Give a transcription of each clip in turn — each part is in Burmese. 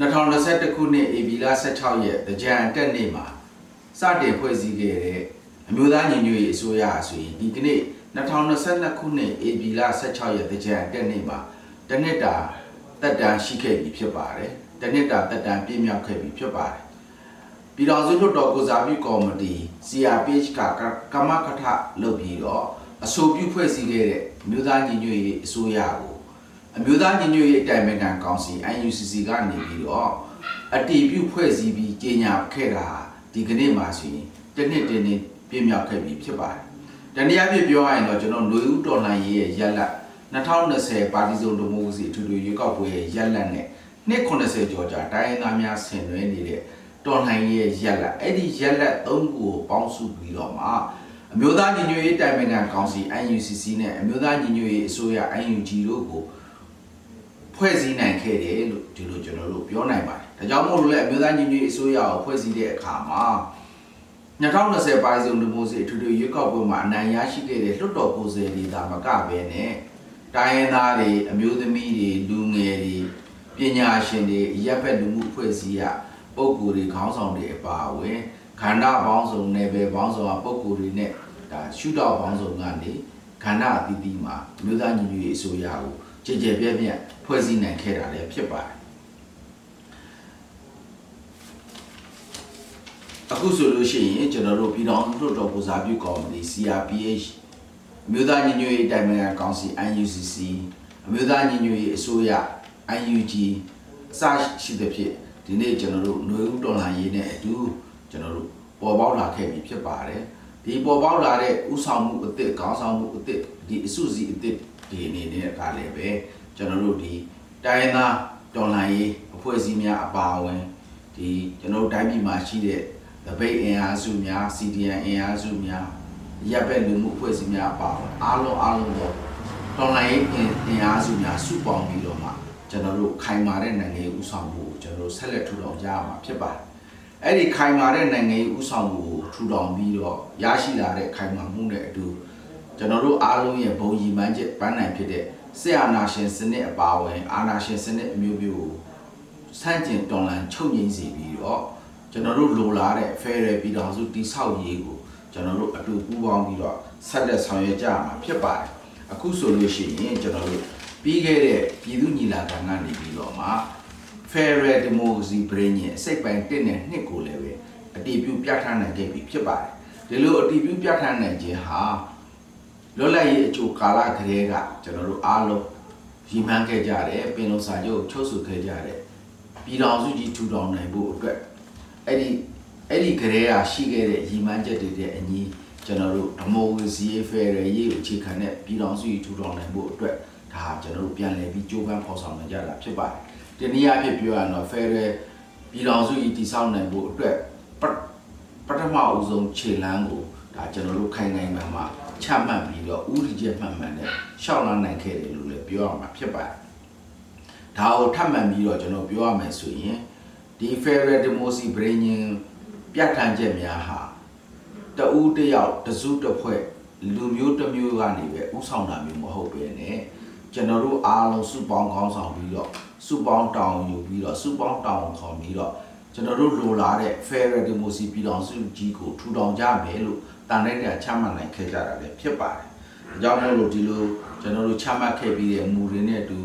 2021ခုနှစ်ဧပြီလ16ရက်တကြံတက်နေ့မှာစတင်ဖွဲ့စည်းခဲ့တဲ့အမျိုးသားညီညွတ်ရေးအစိုးရအဆိုရင်ဒီကနေ့2022ခုနှစ်ဧပြီလ16ရက်တကြံတက်နေ့မှာတနစ်တာတက်တန်းရှိခဲ့ပြီဖြစ်ပါတယ်တနစ်တာတက်တန်းပြည့်မြောက်ခဲ့ပြီဖြစ်ပါတယ်ပြည်တော်စုလွှတ်တော်ကိုစားပြုကော်မတီ CRPH ကကမ္မကထလုပ်ပြီးတော့အဆိုပြုဖွဲ့စည်းခဲ့တဲ့အမျိုးသားညီညွတ်ရေးအစိုးရကို အမျိုးသားညီညွတ်ရေးအတိုင်ပင်ခံကောင်စီ IUCC ကနေပြီးတော့အတီးပြုဖွဲ့စည်းပြီးကြေညာခဲ့တာဒီကနေ့မှဆိုရင်တစ်နှစ်တင်းတင်းပြည့်မြောက်ခဲ့ပြီဖြစ်ပါတယ်။တနည်းအားဖြင့်ပြောရရင်တော့ကျွန်တော်ຫນွေဦးတော်လှန်ရေးရဲ့ရက်လက်2020ပါတီစုံဒီမိုကရေစီအထူးထွေရွေးကောက်ပွဲရဲ့ရက်လက်နဲ့နှစ်80ကျော်ကြာတိုင်းရင်းသားများဆင်နွှဲနေတဲ့တော်လှန်ရေးရဲ့ရက်လက်အဲ့ဒီရက်လက်၃ခုကိုပေါင်းစုပြီးတော့မှအမျိုးသားညီညွတ်ရေးတိုင်ပင်ခံကောင်စီ IUCC နဲ့အမျိုးသားညီညွတ်ရေးအစိုးရ IUG တို့ကို ဖွဲ့စည်းနိုင်ခဲ့တယ်လို့ဒီလိုကျွန်တော်တို့ပြောနိုင်ပါတယ်။ဒါကြောင့်မို့လို့လည်းအမျိုးသားညီညွတ်ရေးအစိုးရကိုဖွဲ့စည်းတဲ့အခါမှာ2020ပါစုံဒီမိုစီအထူးထွေရွေးကောက်ပွဲမှာအနိုင်ရရှိခဲ့တဲ့လွှတ်တော်ကိုယ်စားလှယ်တွေဒါမကပဲနဲ့တိုင်းရင်းသားတွေအမျိုးသမီးတွေလူငယ်တွေပညာရှင်တွေရပ်ဘက်လူမှုအဖွဲ့အစည်းရပုံကိုယ်တွေခေါင်းဆောင်တွေအပါအဝင်ခန္ဓာပေါင်းစုံနယ်ပယ်ပေါင်းစုံကပုံကိုယ်တွေနဲ့ဒါရှုထောင့်ပေါင်းစုံကနေခန္ဓာအသီးသီးမှာအမျိုးသားညီညွတ်ရေးအစိုးရကို ကြည်ကြဲပြည့်ပြည့်ဖွဲ့စည်းနိုင်ခဲ့တာလည်းဖြစ်ပါတယ်အခုဆိုလို့ရှိရင်ကျွန်တော်တို့ပြည်တော်လွှတ်တော်ပူဇာပြုကော်မတီ CRPH အမျိုးသားညီညွတ်ရေးတိုင်ပင်ခံကောင်စီ IUCC အမျိုးသားညီညွတ်ရေးအစိုးရ IUG အစရှိသဖြင့်ဒီနေ့ကျွန်တော်တို့ຫນွေဦးတော်လှန်ရေးနဲ့အတူကျွန်တော်တို့ပေါ်ပေါက်လာခဲ့ပြီဖြစ်ပါတယ်ဒီပေါ်ပေါက်လာတဲ့ဥဆောင်မှုအသစ်ခေါင်းဆောင်မှုအသစ်ဒီအစုစည်းအသစ် ဒီအနေနဲ့ကလည်းပဲကျွန်တော်တို့ဒီတိုင်းသားတော်လှန်ရေးအဖွဲ့အစည်းများအပါအဝင်ဒီကျွန်တော်တို့တိုင်းပြည်မှာရှိတဲ့ဗပိတ်အင်အားစုများ CDN အင်အားစုများရပ်ဘက်လူမှုအဖွဲ့အစည်းများအပါအဝင်အားလုံးအားလုံးတော့တော်လှန်ရေးအင်အားစုများစုပေါင်းပြီးတော့မှကျွန်တော်တို့ခိုင်မာတဲ့နိုင်ငံရေးဥဆောင်မှုကိုကျွန်တော်တို့ဆက်လက်ထူထောင်ကြရမှာဖြစ်ပါတယ်အဲ့ဒီခိုင်မာတဲ့နိုင်ငံရေးဥဆောင်မှုကိုထူထောင်ပြီးတော့ရရှိလာတဲ့ခိုင်မာမှုနဲ့အတူ ကျွန်တော်တို့အားလုံးရဲ့ဘုံရည်မှန်းချက်ပန်းနိုင်ဖြစ်တဲ့ဆရာနာရှင်စနစ်အပါအဝင်အာနာရှင်စနစ်အမျိုးမျိုးကိုစန့်ကျင်တော်လှန်ချုပ်ငြိမ်းစေပြီးတော့ကျွန်တော်တို့လိုလားတဲ့ Federal ပြည်ထောင်စုတည်ဆောက်ရေးကိုကျွန်တော်တို့အတူပူးပေါင်းပြီးတော့ဆက်လက်ဆောင်ရွက်ကြရမှာဖြစ်ပါတယ်အခုဆိုလို့ရှိရင်ကျွန်တော်တို့ပြီးခဲ့တဲ့ပြည်သူညီလာခံကနေပြီးတော့မှ Federal Democracy Brain ရဲ့အစိတ်ပိုင်း1နဲ့2ကိုလည်းပဲအတည်ပြုပြဋ္ဌာန်းနိုင်ခဲ့ပြီဖြစ်ပါတယ်ဒီလိုအတည်ပြုပြဋ္ဌာန်းနိုင်ခြင်းဟာ လွတ်လပ်ရေးအကျိုးကာလကလေးကကျွန်တော်တို့အားလုံးရည်မှန်းခဲ့ကြတယ်ပင်လုံစာချုပ်ချုပ်ဆိုခဲ့ကြတယ်ပြည်တော်စုကြီးထူထောင်နိုင်ဖို့အတွက်အဲ့ဒီအဲ့ဒီကလေးကရှိခဲ့တဲ့ရည်မှန်းချက်တွေတဲ့အညီကျွန်တော်တို့ဒီမိုကရေစီဖယ်ရရေးကိုအခြေခံတဲ့ပြည်တော်စုကြီးထူထောင်နိုင်ဖို့အတွက်ဒါကျွန်တော်တို့ပြန်လည်ပြီးကြိုးပမ်းဖော်ဆောင်နေကြတာဖြစ်ပါတယ်ဒီနည်းအားဖြင့်ပြောရရင်တော့ဖယ်ရပြည်တော်စုကြီးတည်ဆောက်နိုင်ဖို့အတွက်ပထမအဦးဆုံးခြေလှမ်းကိုဒါကျွန်တော်တို့ခိုင်နိုင်မှမှာ ချမှတ်ပြီးတော့ဥရီချက်မှန်မှန်နဲ့ရှောက်လာနိုင်ခဲ့တယ်လို့လည်းပြောရမှာဖြစ်ပါတယ်။ဒါကိုထပ်မှန်ပြီးတော့ကျွန်တော်ပြောရမယ်ဆိုရင်ဒီ Federal Democracy Bringing ပြဋ္ဌာန်းချက်များဟာတဦးတစ်ယောက်တစုတစ်ဖွဲ့လူမျိုးတစ်မျိုးကနေပဲဥဆောင်တာမျိုးမဟုတ်ပဲねကျွန်တော်တို့အားလုံးစုပေါင်းခေါင်းဆောင်ပြီးတော့စုပေါင်းတောင်းယူပြီးတော့စုပေါင်းတောင်းခေါ်ပြီးတော့ ကျွန်တော်တို့လိုလားတဲ့ Federal Democracy ပြည်တော်စုကြီးကိုထူထောင်ကြမယ်လို့တန်တဲ့ချမှတ်နိုင်ခဲ့ကြတာလည်းဖြစ်ပါတယ်။ဒါကြောင့်မို့လို့ဒီလိုကျွန်တော်တို့ချမှတ်ခဲ့ပြီးတဲ့မူတွေနဲ့အတူ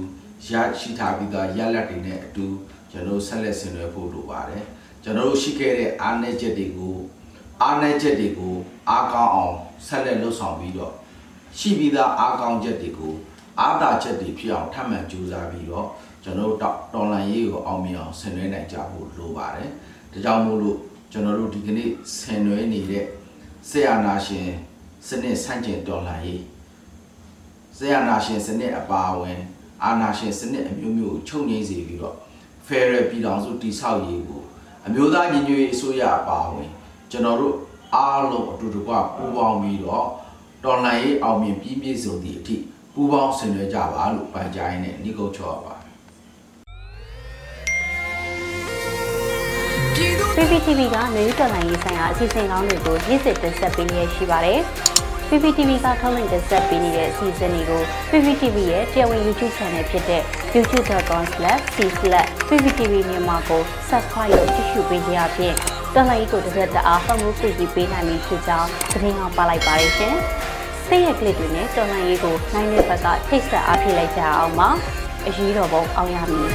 ရရှိထားပြီးသားရလဒ်တွေနဲ့အတူကျွန်တော်ဆက်လက်ဆင်နွှဲဖို့လိုပါတယ်။ကျွန်တော်တို့ရှိခဲ့တဲ့အားနည်းချက်တွေကိုအားနည်းချက်တွေကိုအားကောင်းအောင်ဆက်လက်လှုပ်ဆောင်ပြီးတော့ရှိပြီးသားအားကောင်းချက်တွေကို အားသာချက်တွေဖြစ်အောင်ထပ်မံကြိုးစားပြီးတော့ကျွန်တော်တို့တော်လန်ရေးကိုအောင်မြင်အောင်ဆင်နွှဲနိုင်ကြဖို့လိုပါတယ်။ဒါကြောင့်မို့လို့ကျွန်တော်တို့ဒီကနေ့ဆင်နွှဲနေတဲ့ဆေးရနာရှင်စနစ်ဆန့်ကျင်တော်လှန်ရေးဆေးရနာရှင်စနစ်အပါအဝင် အာနာရှင်စနစ်အမျိုးမျိုးကိုချုပ်ငြိမ်းစေပြီးတော့ Federal ပြည်ထောင်စုတည်ဆောက်ရေးကိုအမျိုးသားညီညွတ်ရေးအစိုးရအပါအဝင် ကျွန်တော်တို့အားလုံးအတူတကွပူးပေါင်းပြီးတော့တော်လှန်ရေးအောင်မြင်ပြီးပြည့်စုံသည့်အထိ ပူးပေါင်းဆင်နွှဲကြပါလို့ပန်ကြားရင်းနဲ့ညီကုတ်ချောပါ PPTV ကမျိုးတော်လိုင်းရေးဆိုင်ရာအစီအစဉ်ကောင်းတွေကိုရည်စည်တင်ဆက်ပေးနေရရှိပါတယ် PPTV ကထုတ်လွှင့်တင်ဆက်ပေးနေတဲ့အစီအစဉ်တွေကို PPTV ရဲ့တရားဝင် YouTube Channel ဖြစ်တဲ့ youtube.com/c/pptv မြန်မာကို Subscribe လုပ်ကြည့်ရှုပေးကြရဖြင့်တော်လိုင်းကိုတစ်သက်တအားဖုန်းမှုပြည်ပြီးပေးနိုင်ပြီဖြစ်ကြောင်းသတင်းအောင်ပါလိုက်ပါရရှင်။ စိတ်ရက်ကလစ်တွေနဲ့တော်လှန်ရေးကိုနိုင်တဲ့ဘက်ကထိတ်ဆက်အားဖြစ်လိုက်ကြအောင်ပါအရေးတော်ပုံအောင်ရမည်